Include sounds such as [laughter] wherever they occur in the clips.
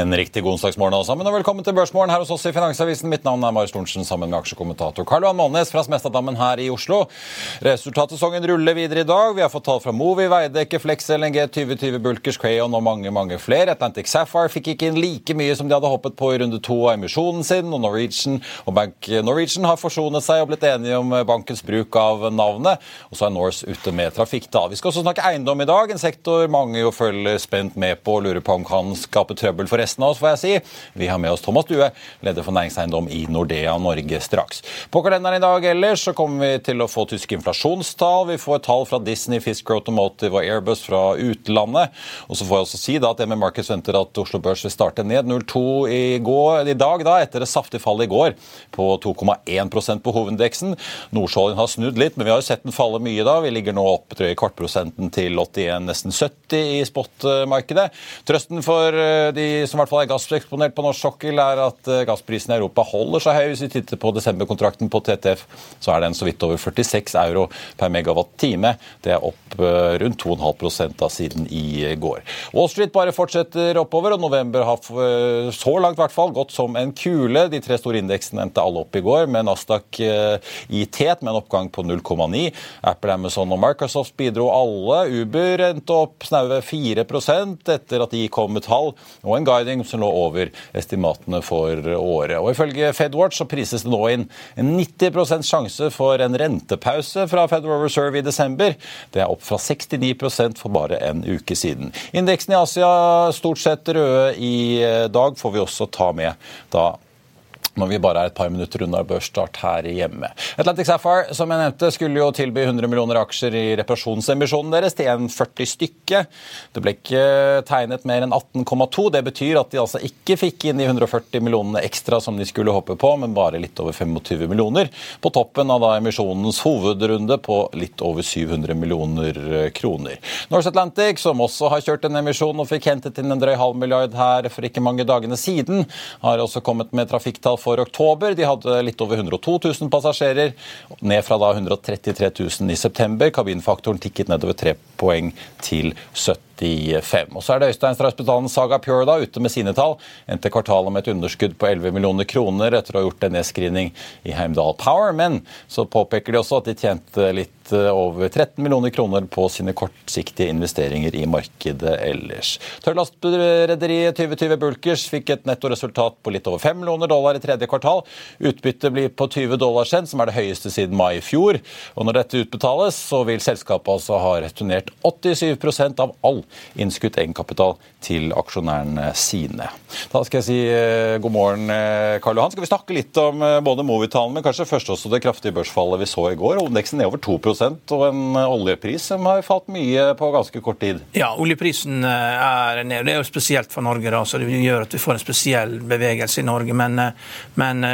En riktig onsdagsmorgen alle sammen, og velkommen til Børsmorgen her hos oss i Finansavisen. Mitt navn er Marius Thorensen sammen med aksjekommentator Karl Johan Målnes fra Smestadammen her i Oslo. Resultatsesongen ruller videre i dag. Vi har fått tall fra Movi, Veidekke, Flex, LNG, 2020 Bulkers, Crayon og mange mange flere. Atlantic Sapphire fikk ikke inn like mye som de hadde hoppet på i runde to av emisjonen sin, og Norwegian og Bank Norwegian har forsonet seg og blitt enige om bankens bruk av navnet. Og så er Norse ute med trafikk, da. Vi skal også snakke eiendom i dag, en sektor mange jo følger spent med på og lurer på om kan skape trøbbel for resten av oss, får jeg si. Vi har med oss Thomas Due, leder for næringseiendom i Nordea Norge straks. På kalenderen i dag ellers så kommer vi til å få tyske inflasjonstall. Vi får tall fra Disney, Fisker Automotive og Airbus fra utlandet. Og så får jeg også si da at ME Markets venter at Oslo Børs vil starte ned 0,2 i, i dag, da, etter det saftig fallet i går på 2,1% på hovedindeksen. Nordsjøoljen har snudd litt, men vi har jo sett den falle mye da. Vi ligger nå opp jeg, kvartprosenten til 81, nesten 70 i spot-markedet. Trøsten for eh, de som i hvert fall er gasseksponert på norsk sokkel, er at eh, gassprisen i Europa holder seg høy. Hvis vi titter på desemberkontrakten på TTF, så er den så vidt over 46 euro per megawatt-time. Det er opp eh, rundt 2,5 da siden i går. Wall Street bare fortsetter oppover, og november har så langt i hvert fall gått som en kule. De tre store indeksene endte alle opp i går, med Nasdaq i tet med en oppgang på 0,9. Apple, Amazon og Microsoft bidro alle. Uber endte opp snaue 4 etter at de kom med tall og en guiding som lå over estimatene for året. Og Ifølge FedWatch så prises det nå inn en 90% sjanse for en rentepause fra Federal Reserve i desember. Det er opp fra 69% for bare en uke siden. Indeksen i Asia stort sett røde i dag, får vi også ta med da når vi bare er et par minutter unna børsstart her hjemme. Atlantic Sapphire som jeg nevnte, skulle jo tilby 100 millioner aksjer i reparasjonsemisjonen deres til 1,40 stykke. Det ble ikke tegnet mer enn 18,2. Det betyr at de altså ikke fikk inn de 140 millionene ekstra som de skulle håpe på, men bare litt over 25 millioner. På toppen av da emisjonens hovedrunde på litt over 700 millioner kroner. Norse Atlantic, som også har kjørt en emisjon og fikk hentet inn en drøy halv milliard her for ikke mange dagene siden, har også kommet med trafikktall for oktober. De hadde litt over 102 000 passasjerer, ned fra da 133 000 i september. Kabinfaktoren tikket nedover tre poeng til 70. 85. Og så er det Øystein Strausbetalen Saga Pure da, ute med sine tall. Endte kvartalet med et underskudd på 11 millioner kroner etter å ha gjort en nedskrivning i Heimdal Power. Men så påpeker de også at de tjente litt eh, over 13 millioner kroner på sine kortsiktige investeringer i markedet ellers. Tørrlastrederiet 2020 Bulkers fikk et nettoresultat på litt over 5 millioner dollar i tredje kvartal. Utbyttet blir på 20 dollar cent, som er det høyeste siden mai i fjor. Og når dette utbetales, så vil selskapet altså ha returnert 87% av all innskutt egenkapital til aksjonærene sine. Da skal jeg si eh, god morgen, eh, Karl Johan. Skal vi snakke litt om eh, både Movi-tallene, men kanskje først også det kraftige børsfallet vi så i går. Oljeindeksen er over 2% og en oljepris som har falt mye på ganske kort tid. Ja, oljeprisen er ned. Det er jo spesielt for Norge, da, så det gjør at vi får en spesiell bevegelse i Norge. Men, men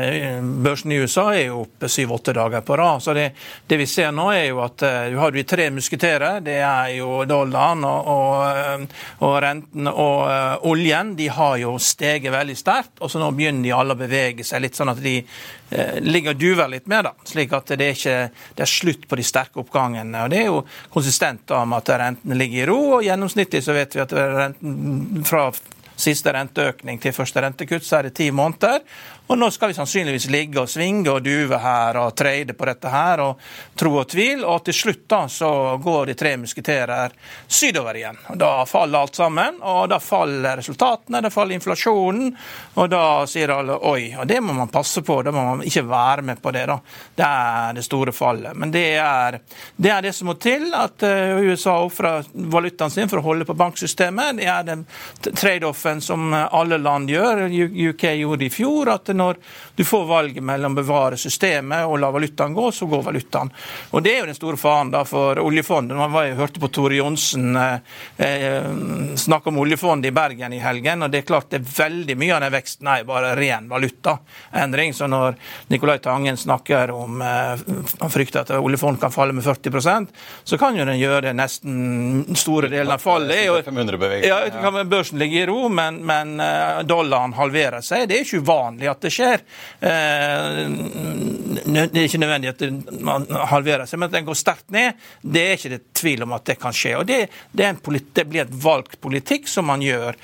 børsen i USA er jo oppe syv-åtte dager på rad. Så det, det, vi ser nå, er jo at du har de tre musketerer. Det er jo dollaren og, og Eh, og renten og uh, oljen de har jo steget veldig sterkt. Og så nå begynner de alle å bevege seg litt, sånn at de uh, ligger og duver litt mer. da, Slik at det er, ikke, det er slutt på de sterke oppgangene. og Det er jo konsistent da med at renten ligger i ro. og Gjennomsnittlig så vet vi at renten fra siste renteøkning til første rentekutt, så er det ti måneder. Og nå skal vi sannsynligvis ligge og svinge og duve her og trade på dette her og tro og tvil, og til slutt da så går de tre musketerer sydover igjen. Og Da faller alt sammen, og da faller resultatene, da faller inflasjonen, og da sier alle oi. Og det må man passe på, da må man ikke være med på det, da. Det er det store fallet. Men det er det, er det som må til, at eh, USA ofrer valutaen sin for å holde på banksystemet. Det er den trade-offen som alle land gjør. UK gjorde i fjor. at når du får valget mellom å bevare systemet og la valutaen gå, så går valutaen. Og Det er jo den store faren da for oljefondet. Man var hørte på Tore Johnsen eh, eh, snakke om oljefondet i Bergen i helgen. og det er klart det er veldig Mye av den veksten er bare ren valutaendring. Så når Nicolai Tangen snakker om eh, han frykter at oljefondet kan falle med 40% så kan jo den gjøre det nesten store delen av fallet. Ja, ja, kan børsen ligge i ro, men, men dollaren halverer seg. Det er ikke uvanlig at det skjer. Det er ikke nødvendig at man halverer seg, men at den går sterkt ned, det er ikke det tvil om at det kan skje. Og Det, det, det blir et valgt politikk som man gjør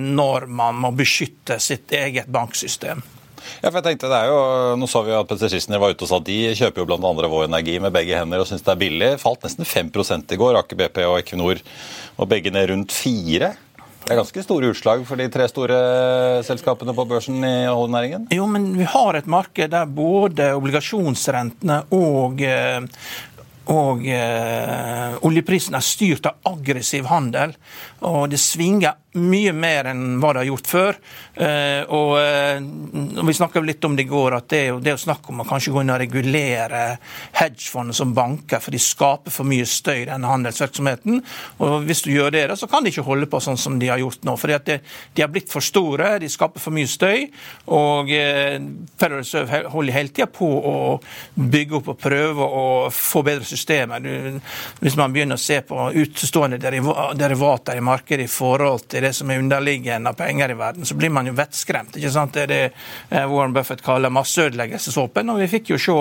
når man må beskytte sitt eget banksystem. Ja, for jeg tenkte det er jo, Nå så vi at Petter var ute og sa at de kjøper jo bl.a. Vår Energi med begge hender og syns det er billig. Falt nesten 5 i går, Aker BP og Equinor, og begge ned rundt 4 det er ganske store utslag for de tre store selskapene på børsen i oljenæringen? Jo, men vi har et marked der både obligasjonsrentene og eh, og eh, oljeprisen er styrt av aggressiv handel. Og det svinger mye mer enn hva det har gjort før. Og, og, eh, Vi snakka litt om det i går, at det er, jo, det er snakk om å kanskje gå inn og regulere hedgefondene som banker, for de skaper for mye støy i denne handelsvirksomheten. Og Hvis du gjør det, så kan de ikke holde på sånn som de har gjort nå. for de, har blitt for store, de skaper for mye støy. Og eh, Federal Reserve holder hele tida på å bygge opp og prøve å få bedre systemer. Hvis man begynner å se på utstående derivater i markedet i forhold til det som er underliggende av penger i verden, så blir man jo vettskremt. ikke sant? Det er det eh, Warren Buffett kaller masseødeleggelsesvåpen. Og vi fikk jo se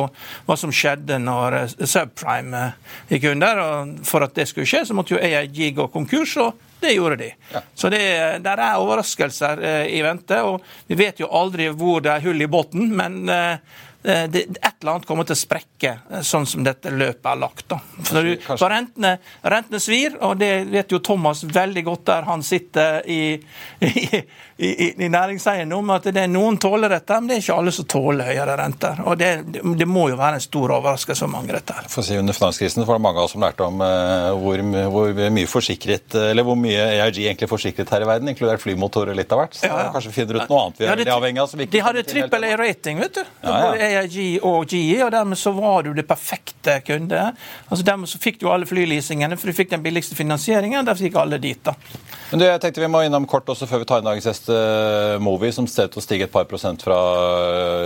hva som skjedde når eh, subprime eh, gikk under. og For at det skulle skje, så måtte jo AIG gå konkurs. og det gjorde de. Ja. Så det, der er overraskelser eh, i vente. og Vi vet jo aldri hvor det er hull i bunnen, men Eh, det, et eller annet kommer til å sprekke, eh, sånn som dette løpet er lagt. Da. For, du, for rentene, rentene, svir, og det vet jo Thomas veldig godt der han sitter i, i, i, i næringseiendom, at det er noen tåler dette, men det er ikke alle som tåler høyere renter. Og det, det må jo være en stor overraskelse for mange, dette her. For å si Under finanskrisen var det mange av oss som lærte om uh, hvor, hvor, mye forsikret, eller hvor mye EIG egentlig forsikret her i verden, inkludert flymotorer litt av hvert. Så ja, ja. kanskje finner ut noe annet vi er avhengig av. de hadde trippel A-rating, vet du. Ja, ja. AIG og GE, og dermed så var du det perfekte kunde. Altså Dermed så fikk du alle flyleasingene, for du fikk den billigste finansieringen. Derfor gikk alle dit. da. Men du, jeg tenkte Vi må innom kort også før vi tar inn dagens gjest. Uh, Movi, som ser til å stige et par prosent fra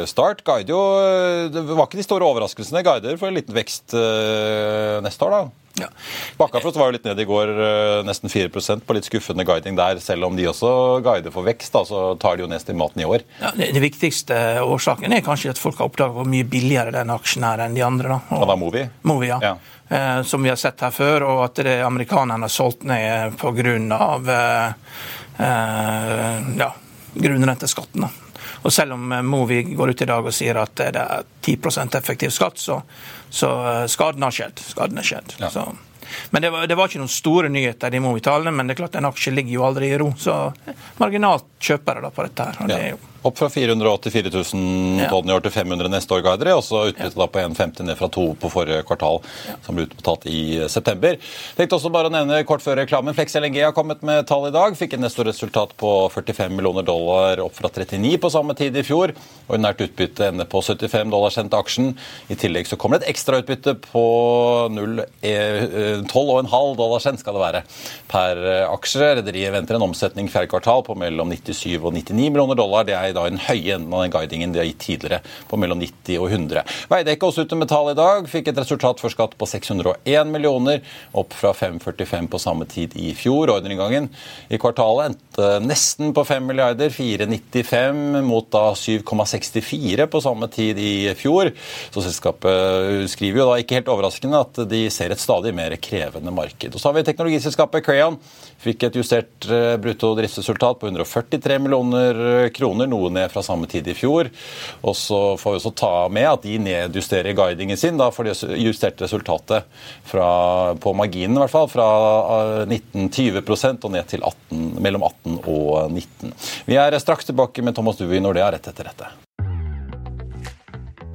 eh, start. Guide jo, eh, Det var ikke de store overraskelsene. Guider for en liten vekst neste år, da? Ja. Bakkafrost var jo litt ned i går, eh, nesten 4 på litt skuffende guiding der. Selv om de også guider for vekst, da, så tar de jo ned estimaten i år. Ja, det, det, viktigste årsaken er kanskje at folk har oppdaget hvor mye billigere den aksjen er enn de andre. Da. Og, ja, da Movi? Movi, ja. ja. Eh, som vi har sett her før, og at det amerikanerne har solgt ned pga. Eh, eh, ja, grunnrenteskatten. Og selv om eh, Movi går ut i dag og sier at det er 10% effektiv skatt, så, så eh, skaden har skjedd. Skaden har skjedd. Ja. Så. Men det var, det var, ikke noen store nyheter i Movi-tallene, men det er klart en aksje ligger jo aldri i ro. Så marginalt kjøpere da på dette her. og ja. det er jo opp fra 484 000 tonn i år til 500 neste år, Guidere. Og så utbytte da på 1,50 ned fra 2 på forrige kvartal, som ble utbetalt i september. Tenkte også bare å nevne kort før reklamen. Flex LNG har kommet med tall i dag. Fikk en resultat på 45 millioner dollar, opp fra 39 på samme tid i fjor. Ordinært utbytte ender på 75 dollar sendt aksjen. I tillegg så kommer det et ekstrautbytte på 12,5 eh, dollar sendt skal det være per aksje. Rederiet venter en omsetning fjerde kvartal på mellom 97 og 99 millioner dollar. Det er da den høye enden av den guidingen de har gitt tidligere, på mellom 90 og 100. Veidekke også ute metall i dag, fikk et resultat for skatt på 601 millioner, opp fra 545 på samme tid i fjor. Ordreinngangen i kvartalet nesten på 5 milliarder, 495 mot da 7,64 på samme tid i fjor. Så selskapet skriver jo da ikke helt overraskende at de ser et stadig mer krevende marked. Og så har vi teknologiselskapet Crayon. Fikk et justert eh, brutto driftsresultat på 143 millioner kroner, noe ned fra samme tid i fjor. Og så får vi også ta med at de nedjusterer guidingen sin da, for det justerte resultatet fra, på marginen, i hvert fall, fra 19-20 eh, og ned til 18, mellom 18 og 19. Vi er straks tilbake med Thomas Dewey når det er rett etter dette.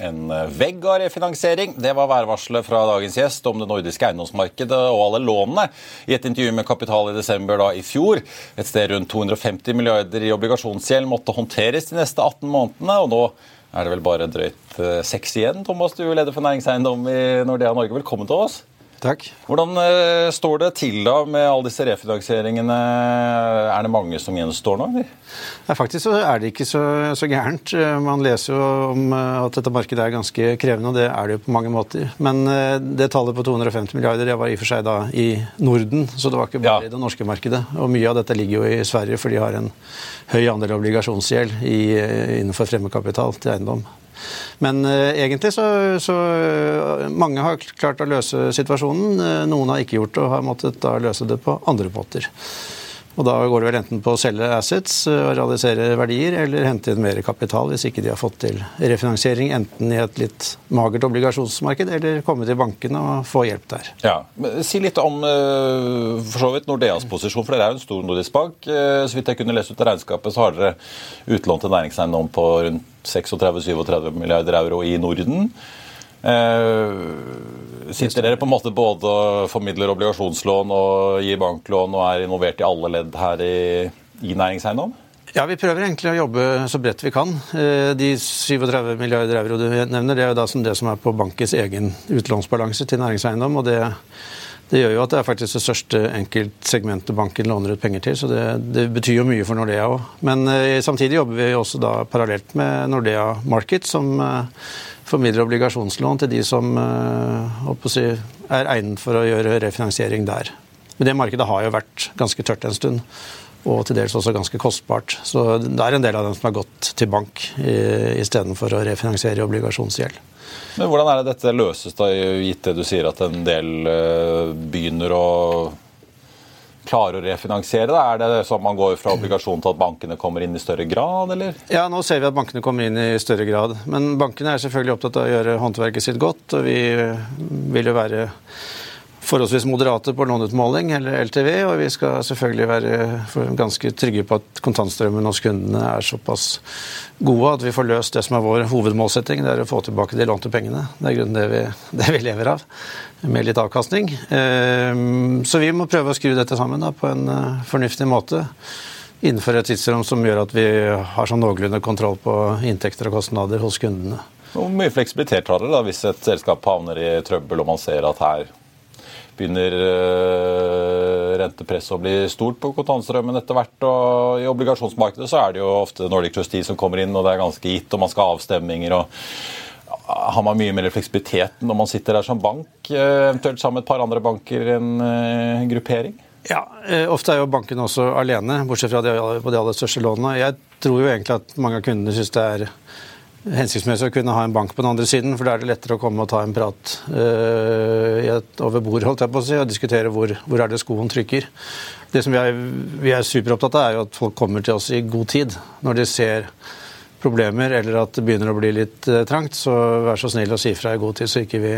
En eh, vegg av refinansiering. Det var værvarselet fra dagens gjest om det nordiske eiendomsmarkedet og alle lånene i et intervju med Kapital i desember da i fjor. Et sted rundt 250 milliarder i obligasjonsgjeld måtte håndteres de neste 18 månedene. og nå er det vel bare drøyt eh, seks igjen. Thomas, du er leder for næringseiendom i Nordea Norge. Velkommen til oss. Takk. Hvordan uh, står det til da med alle disse refinansieringene? Er det mange som gjenstår nå? Eller? Nei, faktisk så er det ikke så, så, gærent. Eh, man leser jo om eh, at dette markedet er ganske krevende, og det er det jo på mange måter. Men det tallet på 250 milliarder det var i og for seg da i Norden, så det var ikke bare ja. i det norske markedet. Og mye av dette ligger jo i Sverige, for de har en høy andel obligasjonsgjeld i, innenfor fremmedkapital til eiendom. Men uh, egentlig så, så Mange har klart å løse situasjonen. Uh, noen har ikke gjort det og har måttet da løse det på andre måter. Og Da går det vel enten på å selge assets eh, og realisere verdier, eller hente inn mer kapital hvis ikke de har fått til refinansiering, enten i et litt magert obligasjonsmarked, eller komme til bankene og få hjelp der. Ja, Si litt om for så vidt Nordeas posisjon, for dere er jo en stor nordisk bank. Så vidt jeg kunne lese ut av regnskapet, så har dere utlån til næringseiendom på rundt 36-37 milliarder euro i Norden. Eh, sitter dere på en måte både og formidler obligasjonslån og gir banklån og er involvert i alle ledd her i, i næringseiendom? Ja, Vi prøver egentlig å jobbe så bredt vi kan. Eh, de 37 milliarder euro du nevner, det er jo da som det som er på bankens egen utlånsbalanse til næringseiendom. og det det gjør jo at det er faktisk det største enkeltsegmentet banken låner ut penger til, så det, det betyr jo mye for Nordea òg. Men eh, samtidig jobber vi også da parallelt med Nordea Market, som eh, formidler obligasjonslån til de som eh, si, er egnet for å gjøre refinansiering der. Men det markedet har jo vært ganske tørt en stund, og til dels også ganske kostbart. Så det er en del av dem som har gått til bank istedenfor å refinansiere obligasjonsgjeld. Men Hvordan er det dette løses, da, gitt det du sier at en del uh, begynner å klare å refinansiere? Da? Er det sånn man går fra obligasjon til at bankene kommer inn i større grad, eller? Ja, nå ser vi at bankene kommer inn i større grad. Men bankene er selvfølgelig opptatt av å gjøre håndverket sitt godt, og vi vil jo være forholdsvis moderate på låneutmåling, eller LTV, og vi skal selvfølgelig være ganske trygge på at kontantstrømmen hos kundene er såpass gode at vi får løst det som er vår hovedmålsetting, det er å få tilbake de lånte pengene. Det er grunnen det det vi lever av, med litt avkastning. Ehm, så vi må prøve å skru dette sammen på en eh, fornuftig måte innenfor et tidsrom som gjør at vi har sånn noenlunde kontroll på inntekter og kostnader hos kundene. Hvor mye fleksibilitet har dere da, hvis et selskap havner i trøbbel og man ser at her begynner uh, rentepresset å bli stort på kontantstrømmen etter hvert. og I obligasjonsmarkedet så er det jo ofte Nordic Trustee som kommer inn, og det er ganske gitt, og man skal ha avstemninger. og Har man mye mer fleksibilitet når man sitter der som bank, uh, eventuelt sammen med et par andre banker i en uh, gruppering? Ja, Ofte er jo bankene også alene, bortsett fra de, på de aller største lånene. Jeg tror jo egentlig at mange av kundene syns det er hensiktsmessig å kunne ha en bank på den andre siden, for da er det lettere å komme og ta en prat uh, over bord holdt jeg på å si, og diskutere hvor, hvor er det skoen trykker. Det som vi er, vi er superopptatt av, er jo at folk kommer til oss i god tid. Når de ser problemer eller at det begynner å bli litt uh, trangt, så vær så snill å si fra i god tid, så ikke vi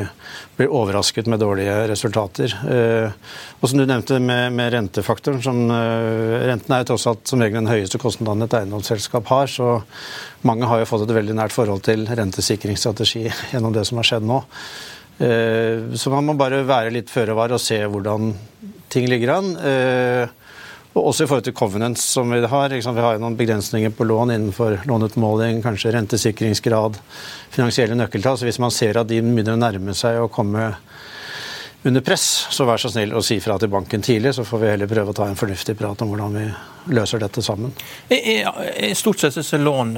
blir overrasket med dårlige resultater. Uh, og som du nevnte med, med rentefaktoren, som, uh, renten er jo tross alt som regel den høyeste kostnaden et eiendomsselskap har, så mange har jo fått et veldig nært forhold til rentesikringsstrategi [laughs] gjennom det som har skjedd nå. Så man må bare være litt føre var og se hvordan ting ligger an. Og også i forhold til covenants som vi har. Vi har noen begrensninger på lån innenfor låneutmåling, kanskje rentesikringsgrad, finansielle nøkkeltall. Så hvis man ser at de begynner å nærme seg å komme under press, så vær så snill å si fra til banken tidlig, så får vi heller prøve å ta en fornuftig prat om hvordan vi løser dette sammen. I stort sett er lån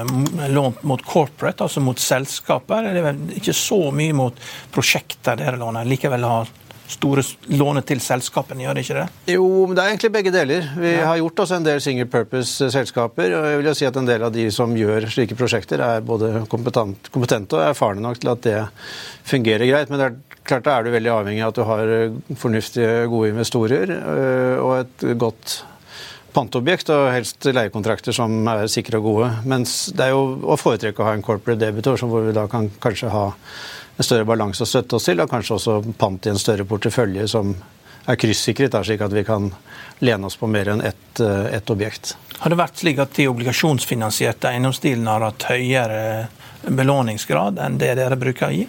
lånt mot corporate, altså mot selskaper. Det vel ikke så mye mot prosjekter dere låner. Likevel har store lånet til selskapene, gjør det ikke det? Jo, men det er egentlig begge deler. Vi ja. har gjort oss en del single purpose-selskaper. og jeg vil jo si at En del av de som gjør slike prosjekter, er både kompetente og erfarne nok til at det fungerer greit. Men det er klart da er du veldig avhengig av at du har fornuftige, gode investorer øh, og et godt panteobjekt, og helst leiekontrakter som er sikre og gode. Mens det er jo å foretrekke å ha en corporate debitor, hvor vi da kan kanskje ha en større balanse å støtte oss til, og kanskje også pant i en større portefølje som er kryssikret, slik at vi kan lene oss på mer enn ett et objekt. Har det vært slik at de obligasjonsfinansierte eiendomsdelene har hatt høyere belåningsgrad enn det dere bruker å gi?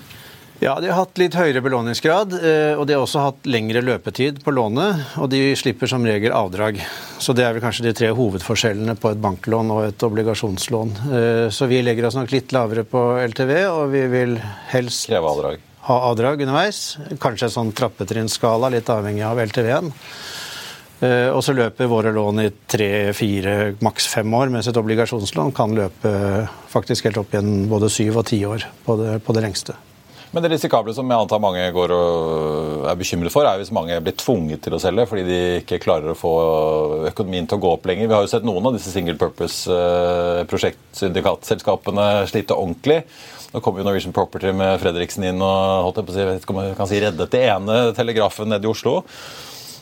Ja, De har hatt litt høyere belåningsgrad, eh, og de har også hatt lengre løpetid på lånet. Og de slipper som regel avdrag. Så det er vel kanskje de tre hovedforskjellene på et banklån og et obligasjonslån. Eh, så vi legger oss nok litt lavere på LTV, og vi vil helst Kreve avdrag. ha avdrag underveis. Kanskje en sånn trappetrinnsskala, litt avhengig av LTV-en. Eh, og så løper våre lån i tre, fire, maks fem år, mens et obligasjonslån kan løpe faktisk helt opp igjen både syv og ti år på det, på det lengste. Men det risikable som jeg antar mange går og er bekymret for, er hvis mange blir tvunget til å selge fordi de ikke klarer å få økonomien til å gå opp lenger. Vi har jo sett noen av disse single purpose-prosjektsyndikatselskapene slite ordentlig. Nå kommer jo Norwegian Property med Fredriksen inn og holdt jeg på å si, vet ikke om jeg kan si reddet det ene telegrafen nede i Oslo.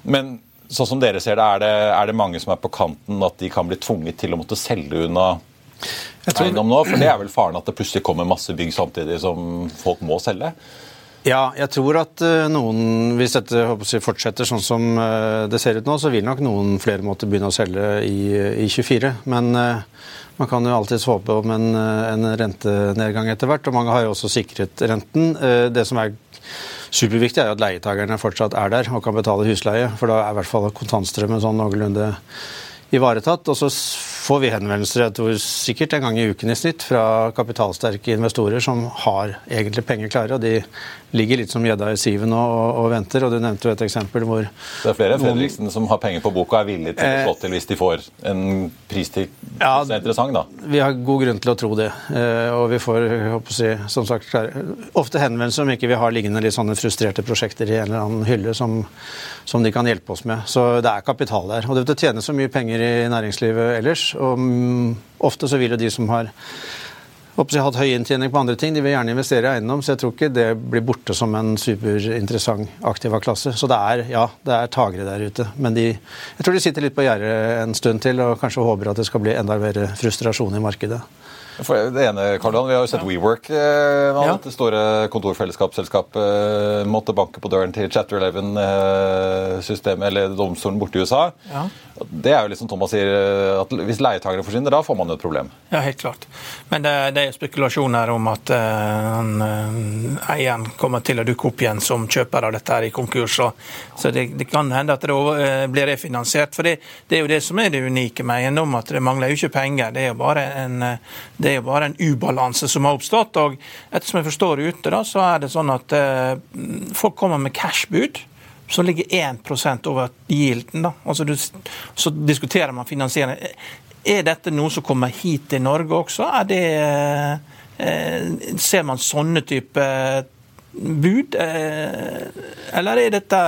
Men sånn som dere ser det, er det, er det mange som er på kanten at de kan bli tvunget til å måtte selge unna. Eiendom nå? For det er vel faren at det plutselig kommer masse bygg samtidig som folk må selge? Ja, jeg tror at eh, noen, hvis dette jeg, fortsetter sånn som eh, det ser ut nå, så vil nok noen flere måtte begynne å selge i, i 24. Men uh, man kan jo alltids håpe om en, en, rentenedgang etter hvert, og mange har jo også sikret renten. Det som er superviktig, er jo at leietakerne fortsatt er der og kan betale husleie, for da er i hvert fall kontantstrømmen sånn noenlunde ivaretatt. Og så får vi henvendelser jeg tror sikkert en gang i uken i snitt fra kapitalsterke investorer som har egentlig penger klare. og de ligger litt som gjedda i sivet nå og, og, venter. og Du nevnte jo et eksempel hvor Det er flere enn Fredriksen som har penger på boka og er villige til å slå til hvis de får en pris til ja, som er interessant? da? Vi har god grunn til å tro det. Eh, og vi får håper si, som sagt, ofte henvendelser om ikke vi har liggende litt sånne frustrerte prosjekter i en eller annen hylle som, som de kan hjelpe oss med. Så det er kapital der. Og det tjener så mye penger i næringslivet ellers. og mm, Ofte så vil jo de som har jeg hatt høy inntjening på andre ting. De vil gjerne investere i eiendom, så jeg tror ikke det blir borte som en superinteressant aktiva klasse. Så det er, ja, det er tagere der ute. Men de, jeg tror de sitter litt på gjerdet en stund til og kanskje håper at det skal bli enda mer frustrasjon i markedet. For det ene, Karl Vi har jo sett. WeWork. Eh, ja. Det store kontorfellesskapsselskapet eh, måtte banke på døren til Chatter 11-systemet eh, eller domstolen borte i USA. Ja. Det er jo liksom Thomas sier, at Hvis leietakere forsvinner, da får man jo et problem. Ja, helt klart. Men det, det er spekulasjoner om at uh, uh, eieren kommer til å dukke opp igjen som kjøper av dette her i konkurs. Så det, det, kan hende at det blir refinansiert. For det, det, er jo det som er det unike med eiendom, at det mangler jo ikke penger. Det er jo bare en, det er jo bare en ubalanse som har oppstått. og Ettersom jeg forstår ute, da, så er det sånn at folk kommer med cashbud som ligger 1% over yielden. Da. Altså, så diskuterer man finansiering. Er dette noe som kommer hit til Norge også? Er det, eh, ser man sånne type bud? Eh, eller er, dette,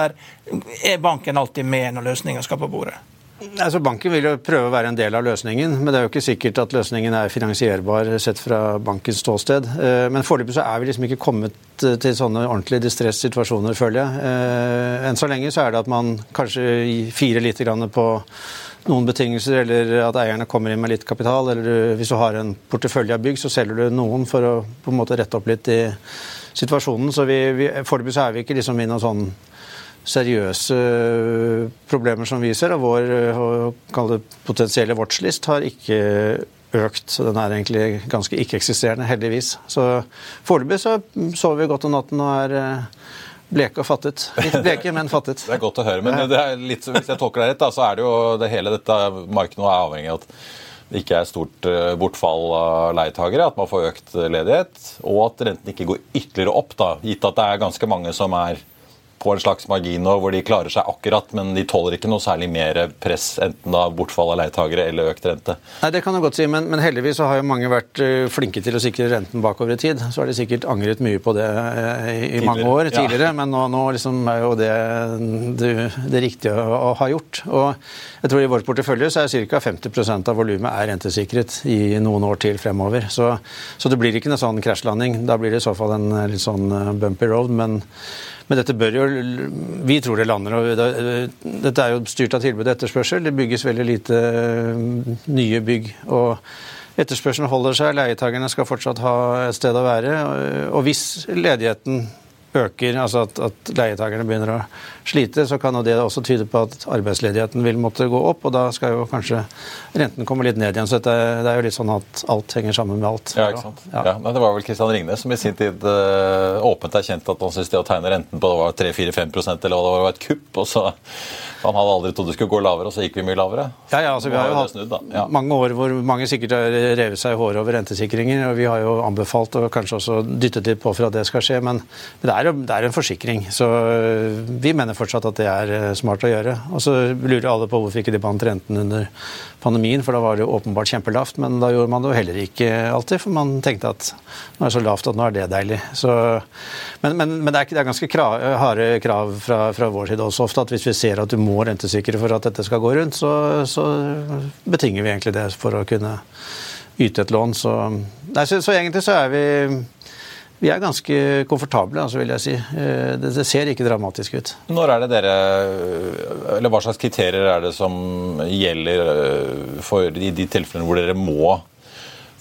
er banken alltid med når løsninger skal på bordet? Altså Banken vil jo prøve å være en del av løsningen, men det er jo ikke sikkert at løsningen er finansierbar sett fra bankens ståsted. Eh, men foreløpig så er vi liksom ikke kommet eh, til sånne ordentlig distress-situasjoner, føler jeg. Eh, enn så lenge så er det at man kanskje firer litt på noen betingelser, eller at eierne kommer inn med litt kapital. Eller hvis du har en portefølje av bygg, så selger du noen for å på en måte rette opp litt i situasjonen. Så vi, foreløpig så er vi ikke liksom i noen sånn seriøse problemer som vi ser. Og vår eh, potensielle watchlist har ikke økt. Så den er egentlig ganske ikke-eksisterende, heldigvis. Så foreløpig så sover vi godt om natten og er, Bleke og fattet. Litt bleke, men fattet. [laughs] Det er godt å høre. Men det er litt, hvis jeg tolker deg rett, da, så er det jo det hele dette markedet nå er avhengig av at det ikke er stort eh, bortfall av leietagere, at man får økt ledighet, og at renten ikke går ytterligere opp, da, gitt at det er ganske mange som er på en slags margin nå, hvor de klarer seg akkurat, men de tåler ikke noe særlig mer press, enten da bortfall av leietagere eller økt rente. Nei, Det kan du godt si, men, men, heldigvis så har jo mange vært uh, flinke til å sikre renten bakover i tid. Så har de sikkert angret mye på det uh, i, i mange år tidligere, ja. men nå, nå liksom er jo det det, det riktige å, å, ha gjort. Og jeg tror I vårt portefølje så er ca. 50% av volumet er rentesikret i noen år til fremover. Så, så det blir ikke en sånn krasjlanding. Da blir det i så fall en litt sånn bumpy road. men men dette bør jo Vi tror det lander. og Dette er jo styrt av tilbud og etterspørsel. Det bygges veldig lite eh, nye bygg. og Etterspørselen holder seg, leietakerne skal fortsatt ha et sted å være. Og hvis ledigheten øker, altså at, at leietakerne begynner å slite, så kan det også tyde på at arbeidsledigheten vil måtte gå opp, og da skal jo kanskje renten komme litt ned igjen. Så det er jo litt sånn at alt henger sammen med alt. Ja, ikke sant. Ja. Ja, men det var vel Kristian Ringnes som i sin tid uh, åpent erkjente at han syntes det å tegne renten på 3-4-5% eller hva det var, var et kupp. og så han hadde aldri trodd det skulle gå lavere, og så gikk vi mye lavere. Ja, ja, altså Vi har jo hatt snudd, ja. mange år hvor mange sikkert har revet seg i håret over rentesikringer. og Vi har jo anbefalt og kanskje også dyttet litt på for at det skal skje, men det er, det er en forsikring. Så øh, vi mener fortsatt at det er øh, smart å gjøre. Og så lurer alle på hvorfor ikke de bandt renten under pandemien, for da var det jo åpenbart kjempelavt. Men da gjorde man det jo heller ikke alltid, for man tenkte at nå er det så lavt at nå er det deilig. Så, men, men, men det, er, det, er, ganske krav, harde krav fra, fra, vår side også ofte, at hvis vi ser at du må rentesikre for at dette skal gå rundt, så, så betinger vi egentlig det for å kunne yte et lån. Så, nei, så, så egentlig så er vi vi er ganske komfortable, altså vil jeg si. Eh, det, det, ser ikke dramatisk ut. Når er det dere, eller Hva slags kriterier er det som gjelder eh, for i de tilfellene hvor dere må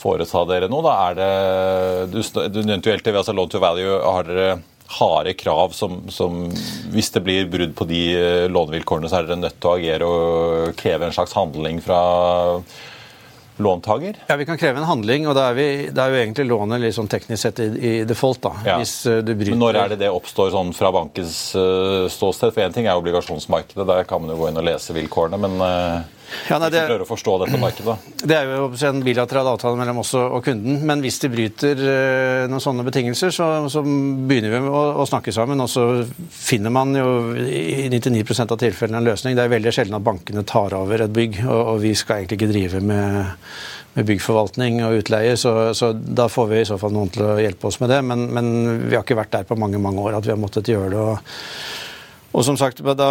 foreta dere noe? Da er det, Du, du nevnte jo LTV, altså loan to value. Har dere harde krav som, som, Hvis det blir brudd på de eh, lånevilkårene, så er dere nødt til å agere og kreve en slags handling fra låntaker? Ja, Vi kan kreve en handling, og da er, vi, da er jo egentlig lånet sånn teknisk sett i, i default. da, ja. hvis uh, du bryter... Men Når er det det oppstår sånn fra bankens uh, ståsted? For Én ting er obligasjonsmarkedet, der kan man jo gå inn og lese vilkårene. men... Uh... Ja, nei, det, prøver å forstå dette markedet. Det er jo en bilateral avtale mellom oss og kunden. Men hvis de bryter noen sånne betingelser, så, så begynner vi å, å, snakke sammen. Og så finner man jo i 99% av tilfellene en løsning. Det er veldig sjelden at bankene tar over et bygg, og, og vi skal egentlig ikke drive med med byggforvaltning og utleie, så, så, da får vi i så fall noen til å hjelpe oss med det. Men, men, vi har ikke vært der på mange mange år at vi har måttet gjøre det. og og som sagt, da,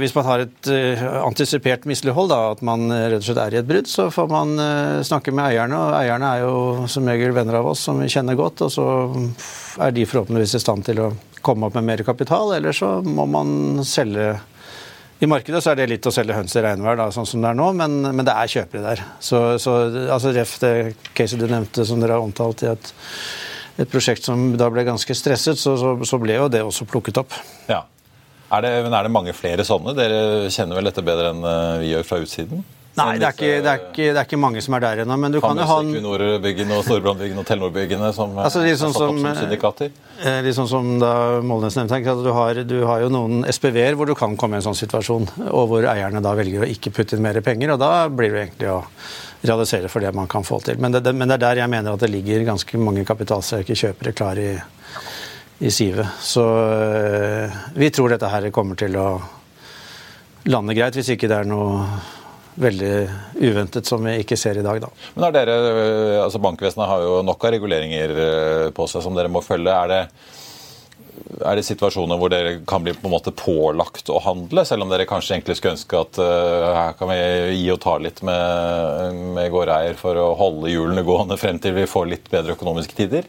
Hvis man har et uh, antisipert mislighold, at man rett og slett er i et brudd, så får man snakke med eierne. og Eierne er jo som regel venner av oss som vi kjenner godt. og Så er de forhåpentligvis i stand til å komme opp med mer kapital, eller så må man selge i markedet så er det litt å selge høns i regnvær, da, sånn som det er nå, men, men det er kjøpere der. Så, så altså Ref det caset du nevnte som dere har omtalt i et, et prosjekt som da ble ganske stresset, så, så, så ble jo det også plukket opp. Ja. Er det, men er det mange flere sånne? Dere kjenner vel dette bedre enn eh, vi gjør fra utsiden? Nei, det er, ikke, det, er ikke, det er, ikke, mange som er der ennå. Men du kan jo ha Equinor-byggene og Storebrand-byggene og Telenor-byggene som altså, er sånn satt opp som syndikater? Eh, litt sånn som da Molnes nevnte, at du har, du har jo noen SPV-er hvor du kan komme i en sånn situasjon, og hvor eierne da velger å ikke putte inn mer penger. og Da blir det egentlig å realisere for det man kan få til. Men det, men det er der jeg mener at det ligger ganske mange kapitalsterke kjøpere klar i, i sivet. Så øh, vi tror dette her kommer til å lande greit, hvis ikke det er noe veldig uventet som vi ikke ser i dag. Da. Men er dere, altså Bankvesenet har jo nok av reguleringer eh, på seg som dere må følge. Er det, er det situasjoner hvor dere kan bli på en måte pålagt å handle, selv om dere kanskje egentlig skulle ønske at uh, her kan vi gi og ta litt med, med gårdeier for å holde hjulene gående frem til vi får litt bedre økonomiske tider?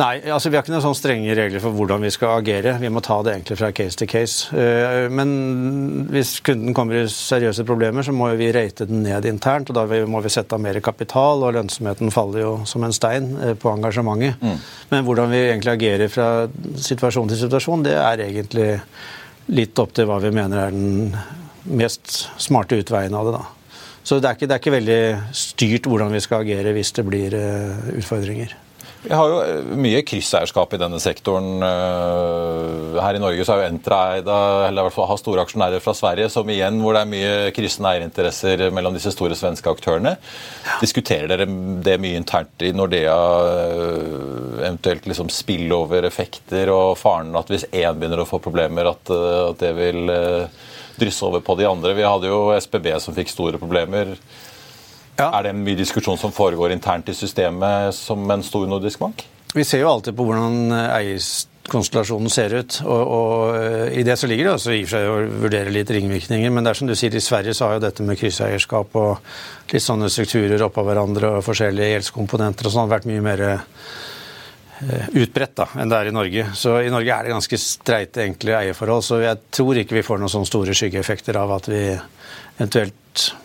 Nei, altså vi har ikke noen sånne strenge regler for hvordan vi skal agere. Vi må ta det egentlig fra case til case. Eh, men hvis kunden kommer i seriøse problemer, så må vi rate den ned internt. og Da må vi sette av mer kapital, og lønnsomheten faller jo som en stein eh, på engasjementet. Mm. Men hvordan vi egentlig agerer fra situasjon til situasjon, det er egentlig litt opp til hva vi mener er den mest smarte utveien av det. da. Så det er, ikke, det er ikke veldig styrt hvordan vi skal agere hvis det blir uh, utfordringer. Vi har jo eh, mye krysseierskap i denne sektoren. Eh, her i Norge så er jo Entra eid eller i hvert fall har store aksjonærer fra Sverige, som igjen hvor det er mye kryssende eierinteresser mellom disse store svenske aktørene. Ja. Diskuterer dere det mye internt i Nordea, eh, eventuelt liksom spillover-effekter og faren at hvis én begynner å få problemer, at, at det vil drysse over på de andre? Vi hadde jo SPB som fikk store problemer. Ja. Er det mye diskusjon som foregår internt i systemet som en stor nordisk bank? Vi ser jo alltid på hvordan eierkonstellasjonen ser ut. og, og eh, I det så ligger det også i og for seg å vurdere litt ringvirkninger. Men det er som du sier, i Sverige så har jo dette med krysseierskap og litt sånne strukturer oppå hverandre og forskjellige gjeldskomponenter og sånn vært mye mer eh, utbredt da, enn det er i Norge. Så i Norge er det ganske streite, enkle eierforhold. Så jeg tror ikke vi får noen sånne store skyggeeffekter av at vi eventuelt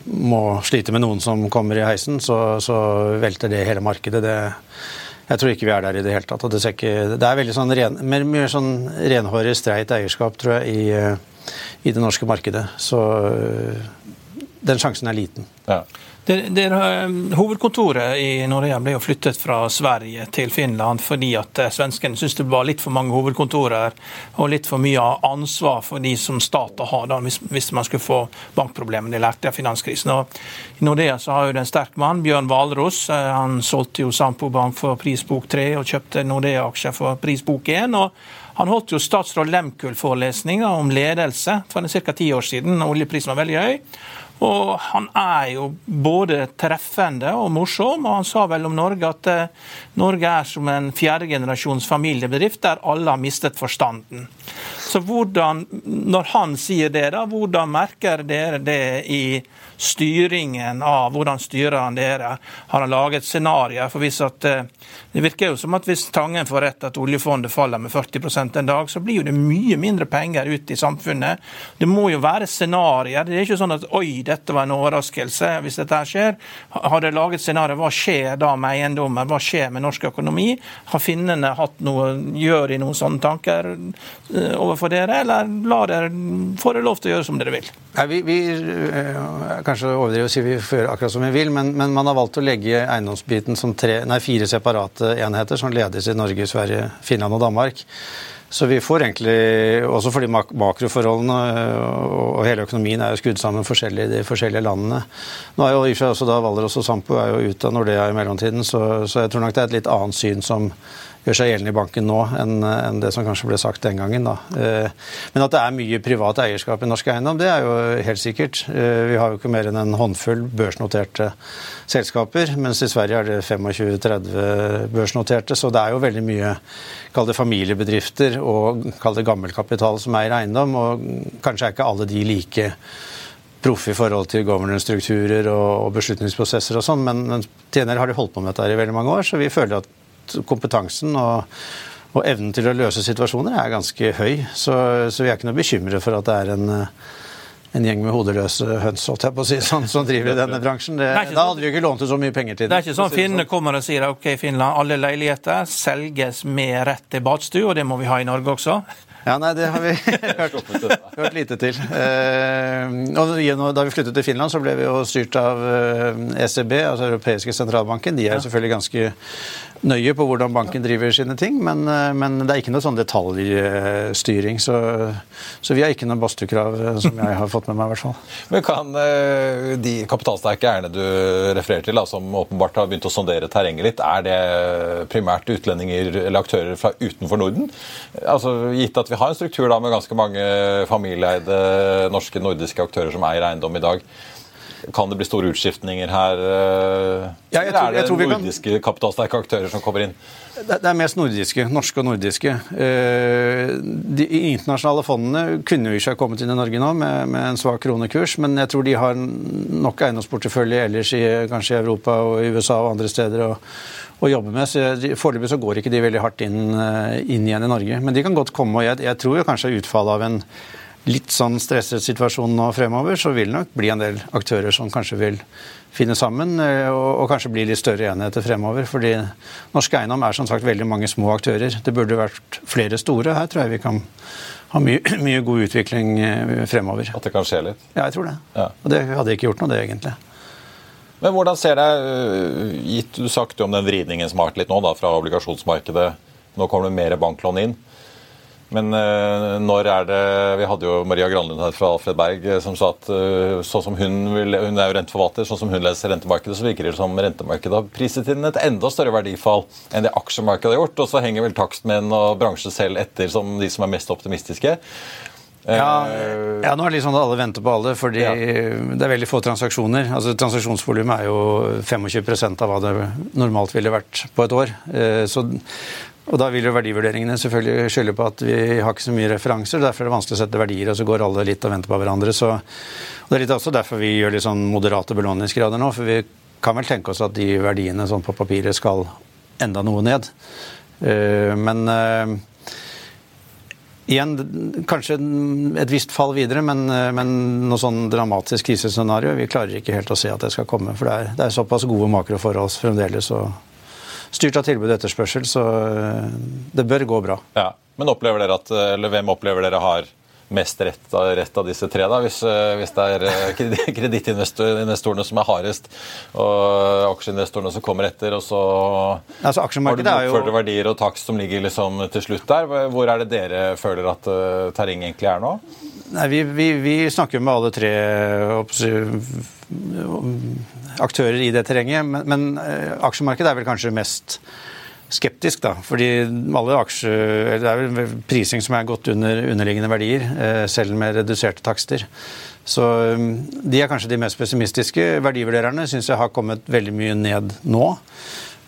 må slite med noen som kommer i heisen, så, så velter det hele markedet. Det, jeg tror ikke vi er der i det hele tatt. Det, ikke, det, er veldig sånn ren, mer, mer sånn renhårig, streit eierskap, tror jeg, i, i, det norske markedet. Så den sjansen er liten. Ja. Det, det, eh, hovedkontoret i Nordea ble jo flyttet fra Sverige til Finland fordi at eh, svenskene syntes det var litt for mange hovedkontorer og litt for mye ansvar for de som staten har, da, hvis, hvis, man skulle få bankproblemer. De lærte av finanskrisen. Og I Nordea så har jo det en sterk mann, Bjørn Hvalros. Eh, han solgte jo Sampo Bank for prisbok 3 og kjøpte Nordea-aksjer for prisbok 1. og han holdt jo statsråd Lemkull-forelesning om ledelse for ca. ti år siden. Oljeprisen var veldig høy. Og han er jo både treffende og morsom, og han sa vel om Norge at eh, Norge er som en fjerdegenerasjons familiebedrift der alle har mistet forstanden. Så hvordan, når han sier det, da, hvordan merker dere det i styringen av hvordan styrer han dere? Har han laget scenarioer? For hvis at, eh, det virker jo som at hvis Tangen får rett at oljefondet faller med 40% en dag, så blir jo det mye mindre penger ute i samfunnet. Det må jo være scenarioer. Det er ikke sånn at oi, dette var en overraskelse hvis dette skjer. Har dere laget scenarioer? Hva skjer da med eiendommer? Hva skjer med norsk økonomi? Har finnene hatt noe, gjør de noen sånne tanker eh, overfor dere, eller lar dere, får dere lov til å gjøre som dere vil? Nei, vi, vi eh, kanskje overdriver å si vi får gjøre akkurat som vi vil, men, men, man har valgt å legge eiendomsbiten som tre, nei, fire separate enheter som ledes i Norge, Sverige, Finland og Danmark. Så vi får egentlig, også fordi mak makroforholdene og hele økonomien er jo skrudd sammen forskjellig i de forskjellige landene. Nå er jo i seg også da Valdres og Sampo er jo ute av Nordea i mellomtiden, så, så jeg tror nok det er et litt annet syn som gjør seg gjeldende i banken nå enn, en det som kanskje ble sagt den gangen. Da. Eh, men at det er mye privat eierskap i norsk eiendom, det er jo helt sikkert. Eh, vi har jo ikke mer enn en håndfull børsnoterte selskaper, mens i Sverige er det 25-30 børsnoterte. Så det er jo veldig mye kall det familiebedrifter og kall det gammelkapital som eier eiendom. Og kanskje er ikke alle de like proffe i forhold til governance-strukturer og, beslutningsprosesser og sånn, men, men tjenere har de holdt på med dette i veldig mange år, så vi føler at kompetansen og, og, evnen til å løse situasjoner er ganske høy. Så, så vi er ikke noe bekymret for at det er en, en gjeng med hodeløse høns jeg på å si, [laughs] sånn, som driver i denne bransjen. Det, det da hadde vi jo ikke lånt ut så mye penger til det. Det er ikke sånn finnene sånn. kommer og sier ok, Finland, alle leiligheter selges med rett til badstue, og det må vi ha i Norge også. Ja, nei, det har vi [laughs] hørt, hørt lite til. Eh, og da vi flyttet til Finland, så ble vi jo styrt av ECB, eh, e altså Europeiske sentralbanken. De er jo selvfølgelig ganske nøye på hvordan banken driver sine ting, men, eh, men det er ikke noe sånn detaljstyring. Så, så vi har ikke noe badstuekrav som jeg har fått med meg, i hvert fall. Men kan de kapitalsterke eierne du refererer til, da, som åpenbart har begynt å sondere terrenget litt, er det primært utlendinger eller aktører fra utenfor Norden? Altså, Gitt at vi har en struktur da med ganske mange familieeide norske, nordiske aktører som eier eiendom i dag. Kan det bli store utskiftninger her? Ja, ja, eller tror, er det nordiske kan... kapitalsterke aktører som kommer inn? Det er mest nordiske. Norske og nordiske. Eh, de internasjonale fondene kunne jo ikke ha kommet inn i Norge nå med, med en svak kronekurs, men jeg tror de har nok eiendomsportefølje ellers i kanskje Europa og i USA og andre steder. og å jobbe med. så Foreløpig så går ikke de veldig hardt inn, eh, inn, igjen i Norge. Men de kan godt komme. og Jeg, jeg tror jo kanskje utfallet av en litt sånn stresset situasjon nå fremover, så vil det nok bli en del aktører som kanskje vil finne sammen eh, og, og kanskje bli litt større enheter fremover. fordi norsk eiendom er som sagt veldig mange små aktører. Det burde vært flere store. Her tror jeg vi kan ha mye, [clears throat] mye god utvikling eh, fremover. At det kan skje litt? Ja, jeg tror det. Ja. Og det hadde ikke gjort noe, det egentlig. Men hvordan ser det øh, gitt Du sagt jo om den vridningen som har vært litt nå da, fra obligasjonsmarkedet. Nå kommer det mer banklån inn. Men uh, når er det Vi hadde jo Maria Granlund her fra Alfred Berg eh, som sa at uh, sånn som hun vil, hun er jo renteforvalter, sånn som hun leser rentemarkedet, så virker det som rentemarkedet har priset inn et enda større verdifall enn det aksjemarkedet har gjort. Og så henger vel takstmenn og bransje selv etter som de som er mest optimistiske. Ja, ja, nå er det litt sånn at alle venter på alle, fordi ja. det er veldig få transaksjoner. Altså Transaksjonsvolumet er jo 25% av hva det normalt ville vært på et år. Så og Da vil jo verdivurderingene selvfølgelig skylde på at vi har ikke så mye referanser. Derfor er det vanskelig å sette verdier, og så går alle litt og venter på hverandre. Så, og Det er litt også derfor vi gjør litt sånn moderate belåningsgrader nå. For vi kan vel tenke oss at de verdiene sånn på papiret skal enda noe ned. Uh, men uh, igjen, kanskje et visst fall videre, men, uh, men noe sånn dramatisk krisescenario Vi klarer ikke helt å se at det skal komme. For det er, det er såpass gode makroforhold fremdeles. og styrt av tilbud og etterspørsel, så eh, det bør gå bra. Ja, Men opplever dere at, eller hvem opplever dere har mest rett av, rett av disse tre, da, hvis, eh, hvis det er eh, [laughs] kredittinvestorene som er hardest, og aksjeinvestorene som kommer etter, og så altså, har du bokførte verdier og takst som ligger liksom til slutt der. Hvor er det dere føler at uh, terrenget egentlig er nå? Nei, vi, vi, vi snakker med alle tre aktører i det terrenget. Men, men eh, aksjemarkedet er vel kanskje mest skeptisk, da. Fordi alle aksjer, det er vel prising som er godt under underliggende verdier, eh, selv med reduserte takster. Så mm, de er kanskje de mest pessimistiske. Verdivurdererne syns jeg har kommet veldig mye ned nå.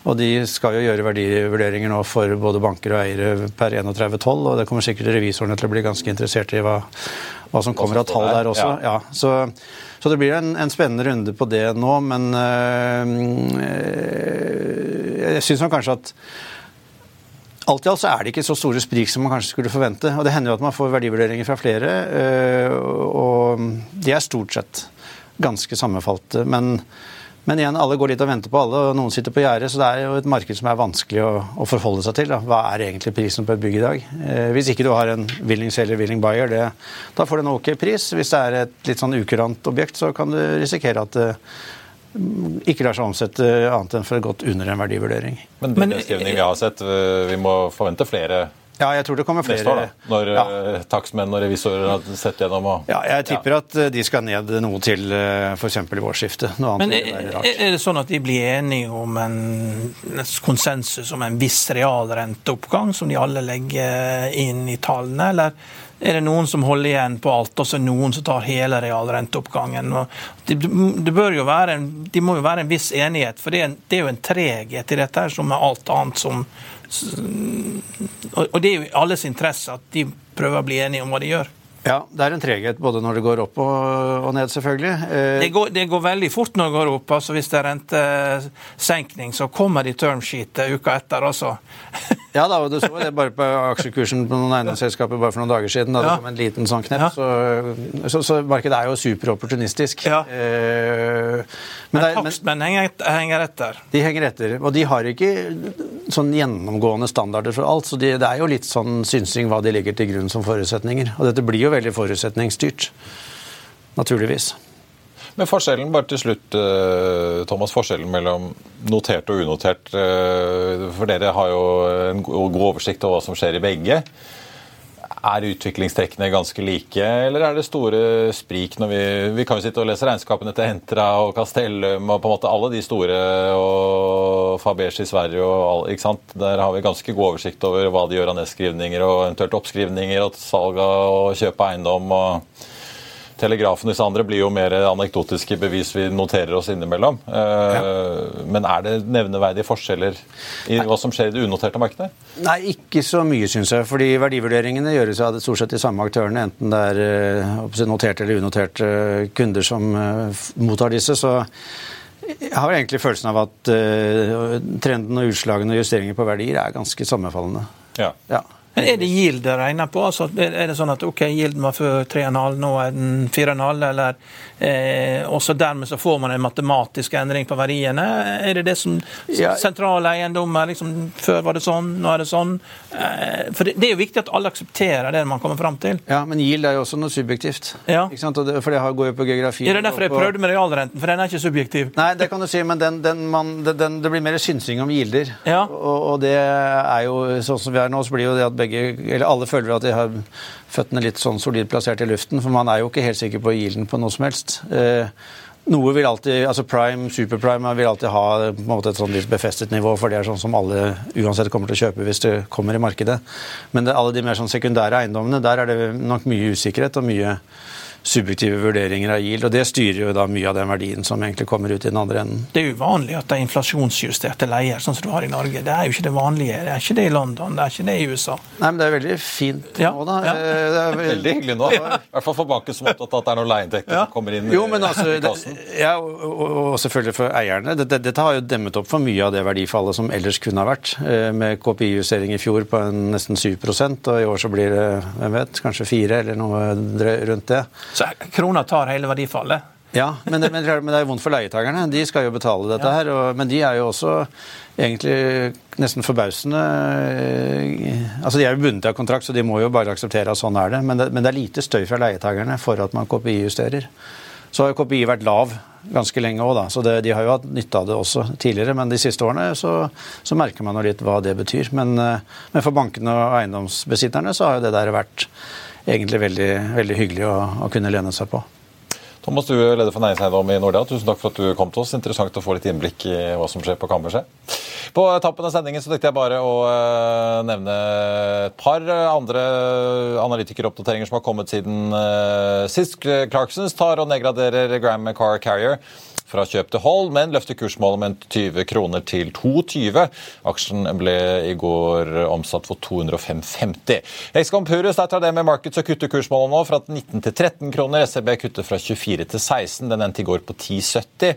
Og de skal jo gjøre verdivurderinger nå for både banker og eiere per 31.12. Og det kommer sikkert revisorene til å bli ganske interessert i hva, hva som kommer av tall der også. Ja, så så det blir en, en spennende runde på det nå, men øh, jeg syns kanskje at Alt i alt så er det ikke så store sprik som man kanskje skulle forvente. Og det hender jo at man får verdivurderinger fra flere, øh, og de er stort sett ganske sammenfalte. Men men igjen, alle går litt og venter på alle, og noen sitter på gjerdet. Så det er jo et marked som er vanskelig å, å forholde seg til. Da. Hva er egentlig prisen på et bygg i dag? Eh, hvis ikke du har en willing seller, willing buyer, det, da får du en ok pris. Hvis det er et litt sånn ukurant objekt, så kan du risikere at det ikke lar seg omsette annet enn for godt under en verdivurdering. Men den nedskrivning vi har sett, vi må forvente flere ja, jeg tror det kommer flere. Neste år, da, når ja. Eh, takstmenn og revisorer har sett gjennom og Ja, jeg tipper ja. at eh, de skal ned noe til eh, f.eks. i årsskiftet. Men er, er, det sånn at de blir enige om en, en konsensus om en viss realrenteoppgang, som de alle legger inn i tallene, eller er det noen som holder igjen på alt, og så er det noen som tar hele realrenteoppgangen. Det, det, bør jo være en, de må jo være en viss enighet, for det er, det er jo en treghet i dette her som er alt annet som og det er jo i alles interesse at de prøver å bli enige om hva de gjør. Ja, det er en treghet både når det går opp og, ned, selvfølgelig. Eh... Det, går, det, går, veldig fort når det går opp. altså Hvis det er rentesenkning, så kommer de termsheetet uka etter. altså. [laughs] ja da, og du så det bare på aksjekursen på noen eiendomsselskaper bare for noen dager siden. da ja. det kom en liten sånn knepp. Ja. Så, så, så, markedet er jo superopportunistisk. Ja. Eh, men men takstmenn henger, henger, etter? De henger etter. Og de har ikke sånn gjennomgående standarder for alt. Så de, det er jo litt sånn synsing hva de legger til grunn som forutsetninger. Og dette blir jo veldig forutsetningsstyrt. Naturligvis. Men forskjellen bare til slutt, eh, Thomas, forskjellen mellom notert og unotert. Eh, for dere har jo en god oversikt over hva som skjer i begge. Er utviklingstrekkene ganske like, eller er det store sprik når vi Vi kan jo sitte og lese regnskapene til Entra og Castellum og på en måte alle de store, og Faberge i Sverige og all, ikke sant? Der har vi ganske god oversikt over hva de gjør av nedskrivninger og eventuelt oppskrivninger og salg og kjøp av eiendom. og Telegrafen og disse andre blir jo mer anekdotiske bevis vi noterer oss innimellom. Eh, ja. Men er det nevneverdige forskjeller i Nei. hva som skjer i det unoterte markedet? Nei, ikke så mye, syns jeg. Fordi verdivurderingene gjøres av stort sett de samme aktørene, enten det er eh, noterte eller unoterte kunder som eh, mottar disse. så jeg har egentlig følelsen av at trenden og utslagene og justeringer på verdier er ganske sammenfallende. Ja. ja. Men Er det yield det regner på? Altså, er det sånn at ok, yielden var før 3,5, nå er den 4,5? Eller eh, også dermed så får man en matematisk endring på verdiene? Er det det som Ja. sentrale eiendommer liksom, Før var det sånn, nå er det sånn? Eh, for det, det er jo viktig at alle aksepterer det man kommer fram til. Ja, men yield er jo også noe subjektivt. Ja. Det, for det går jo på geografi. Er det derfor jeg prøvde med realrenten? For den er ikke subjektiv. Nei, det kan du si, men den, den, man, den, den, det blir mer synsing om gilder. Ja. Og, og det er jo sånn som vi er nå, så blir jo det at begge, eller alle føler at de har føttene litt sånn solid plassert i luften, for man er jo ikke helt sikker på gilden på noe som helst. Eh, noe vil alltid, altså Prime, superprime vil alltid ha på en måte et sånn litt befestet nivå, for det er sånn som alle uansett kommer til å kjøpe hvis det kommer i markedet. Men det, alle de mer sånn sekundære eiendommene, der er det nok mye usikkerhet og mye subjektive vurderinger av yield, og det styrer jo da mye av den verdien som egentlig kommer ut i den andre enden. Det er uvanlig at det er inflasjonsjusterte leier, sånn som du har i Norge. Det er jo ikke det vanlige. Det er ikke det i London, det er ikke det i USA. Nei, men det er veldig fint Ja, nå, da. ja. Eh, Det er vel- Veldig hyggelig nå. I hvert fall for banken som er opptatt av at det er noen leieinntekter som kommer inn Jo, men altså, i det, kassen. ja, og, selvfølgelig for eierne. Dette, dette har jo demmet opp for mye av det verdifallet som ellers kunne ha vært. eh, Med KPI-justering i fjor på en nesten 7% og i år så blir det hvem vet, kanskje 4 eller noe rundt det. Så krona tar hele verdifallet. Ja, men det, men det er jo vondt for leietakerne. De skal jo betale dette her. Og, men de er jo også egentlig nesten forbausende eh, Altså De er jo bundet av kontrakt, så de må jo bare akseptere at sånn er det. Men det, men det er lite støy fra leietakerne for at man KPI-justerer. Så har jo KPI vært lav ganske lenge òg, da. Så det, de har jo hatt nytte av det også tidligere. Men de siste årene så, så merker man jo litt hva det betyr. Men, eh, men for bankene og eiendomsbesitterne så har jo det der vært egentlig veldig, veldig hyggelig å, å kunne lene seg på. Thomas, du er leder for næringseiendom i Nordea. Tusen takk for at du kom til oss. Interessant å få litt innblikk i hva som skjer på kammerset. På tappen av sendingen så tenkte jeg bare å eh, nevne et par andre analytikeroppdateringer som har kommet siden eh, sist. Clarksons tar og nedgraderer Gram Car Carrier fra kjøp til hold, men løfter kursmålet med 20 kroner til 2,20. Aksjen ble i går omsatt for 205,50. Hexcom Purus der tar det med Markets og kutter kursmålet nå fra 19 til 13 kroner. SEB kutter fra 24 til 16. Den endte i går på 10,70.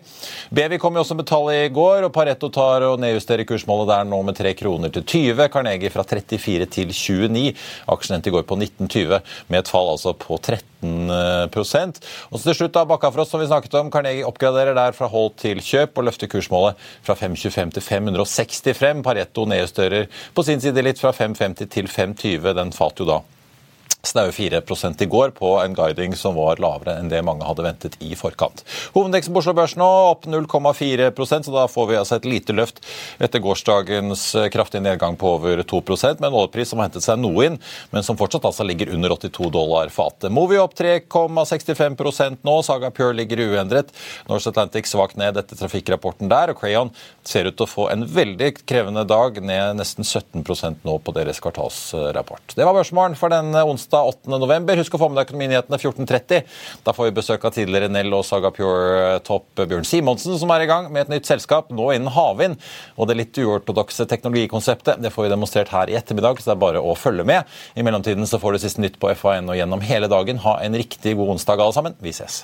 Bevi kom jo også med tall i går, og Pareto tar og nedjusterer kursmålet der nå med 3 kroner til 20. Carnegie fra 34 til 29. Aksjen endte i går på 19,20, med et fall altså på 13% og så til slutt da Bakkafrost, som vi snakket om. Carnegie oppgraderer der fra hold til kjøp og løfter kursmålet fra 5,25 til 560 frem. Pareto nedjusterer på sin side litt fra 5,50 til 5,20. Den falt jo da snaue 4 i går på en guiding som var lavere enn det mange hadde ventet i forkant. Hovedindeksen på Oslo Børs nå opp 0,4% så da får vi altså et lite løft etter gårsdagens kraftige nedgang på over 2 med en oljepris som har hentet seg noe inn, men som fortsatt altså ligger under 82 dollar fatet. Movi opp 3,65% nå, Saga Pure ligger uendret. Norse Atlantic svakt ned etter trafikkrapporten der, og Crayon ser ut til å få en veldig krevende dag, ned nesten 17% nå på deres kvartalsrapport. Det var børsmålen for denne onsdag 8. november. Husk å få med deg Økonominyhetene 14.30. Da får vi besøk av tidligere Nell og Saga Pure-topp Bjørn Simonsen, som er i gang med et nytt selskap, nå innen havvind. Og det litt uortodokse teknologikonseptet det får vi demonstrert her i ettermiddag, så det er bare å følge med. I mellomtiden så får du siste nytt på FAN og gjennom hele dagen. Ha en riktig god onsdag, alle sammen. Vi ses.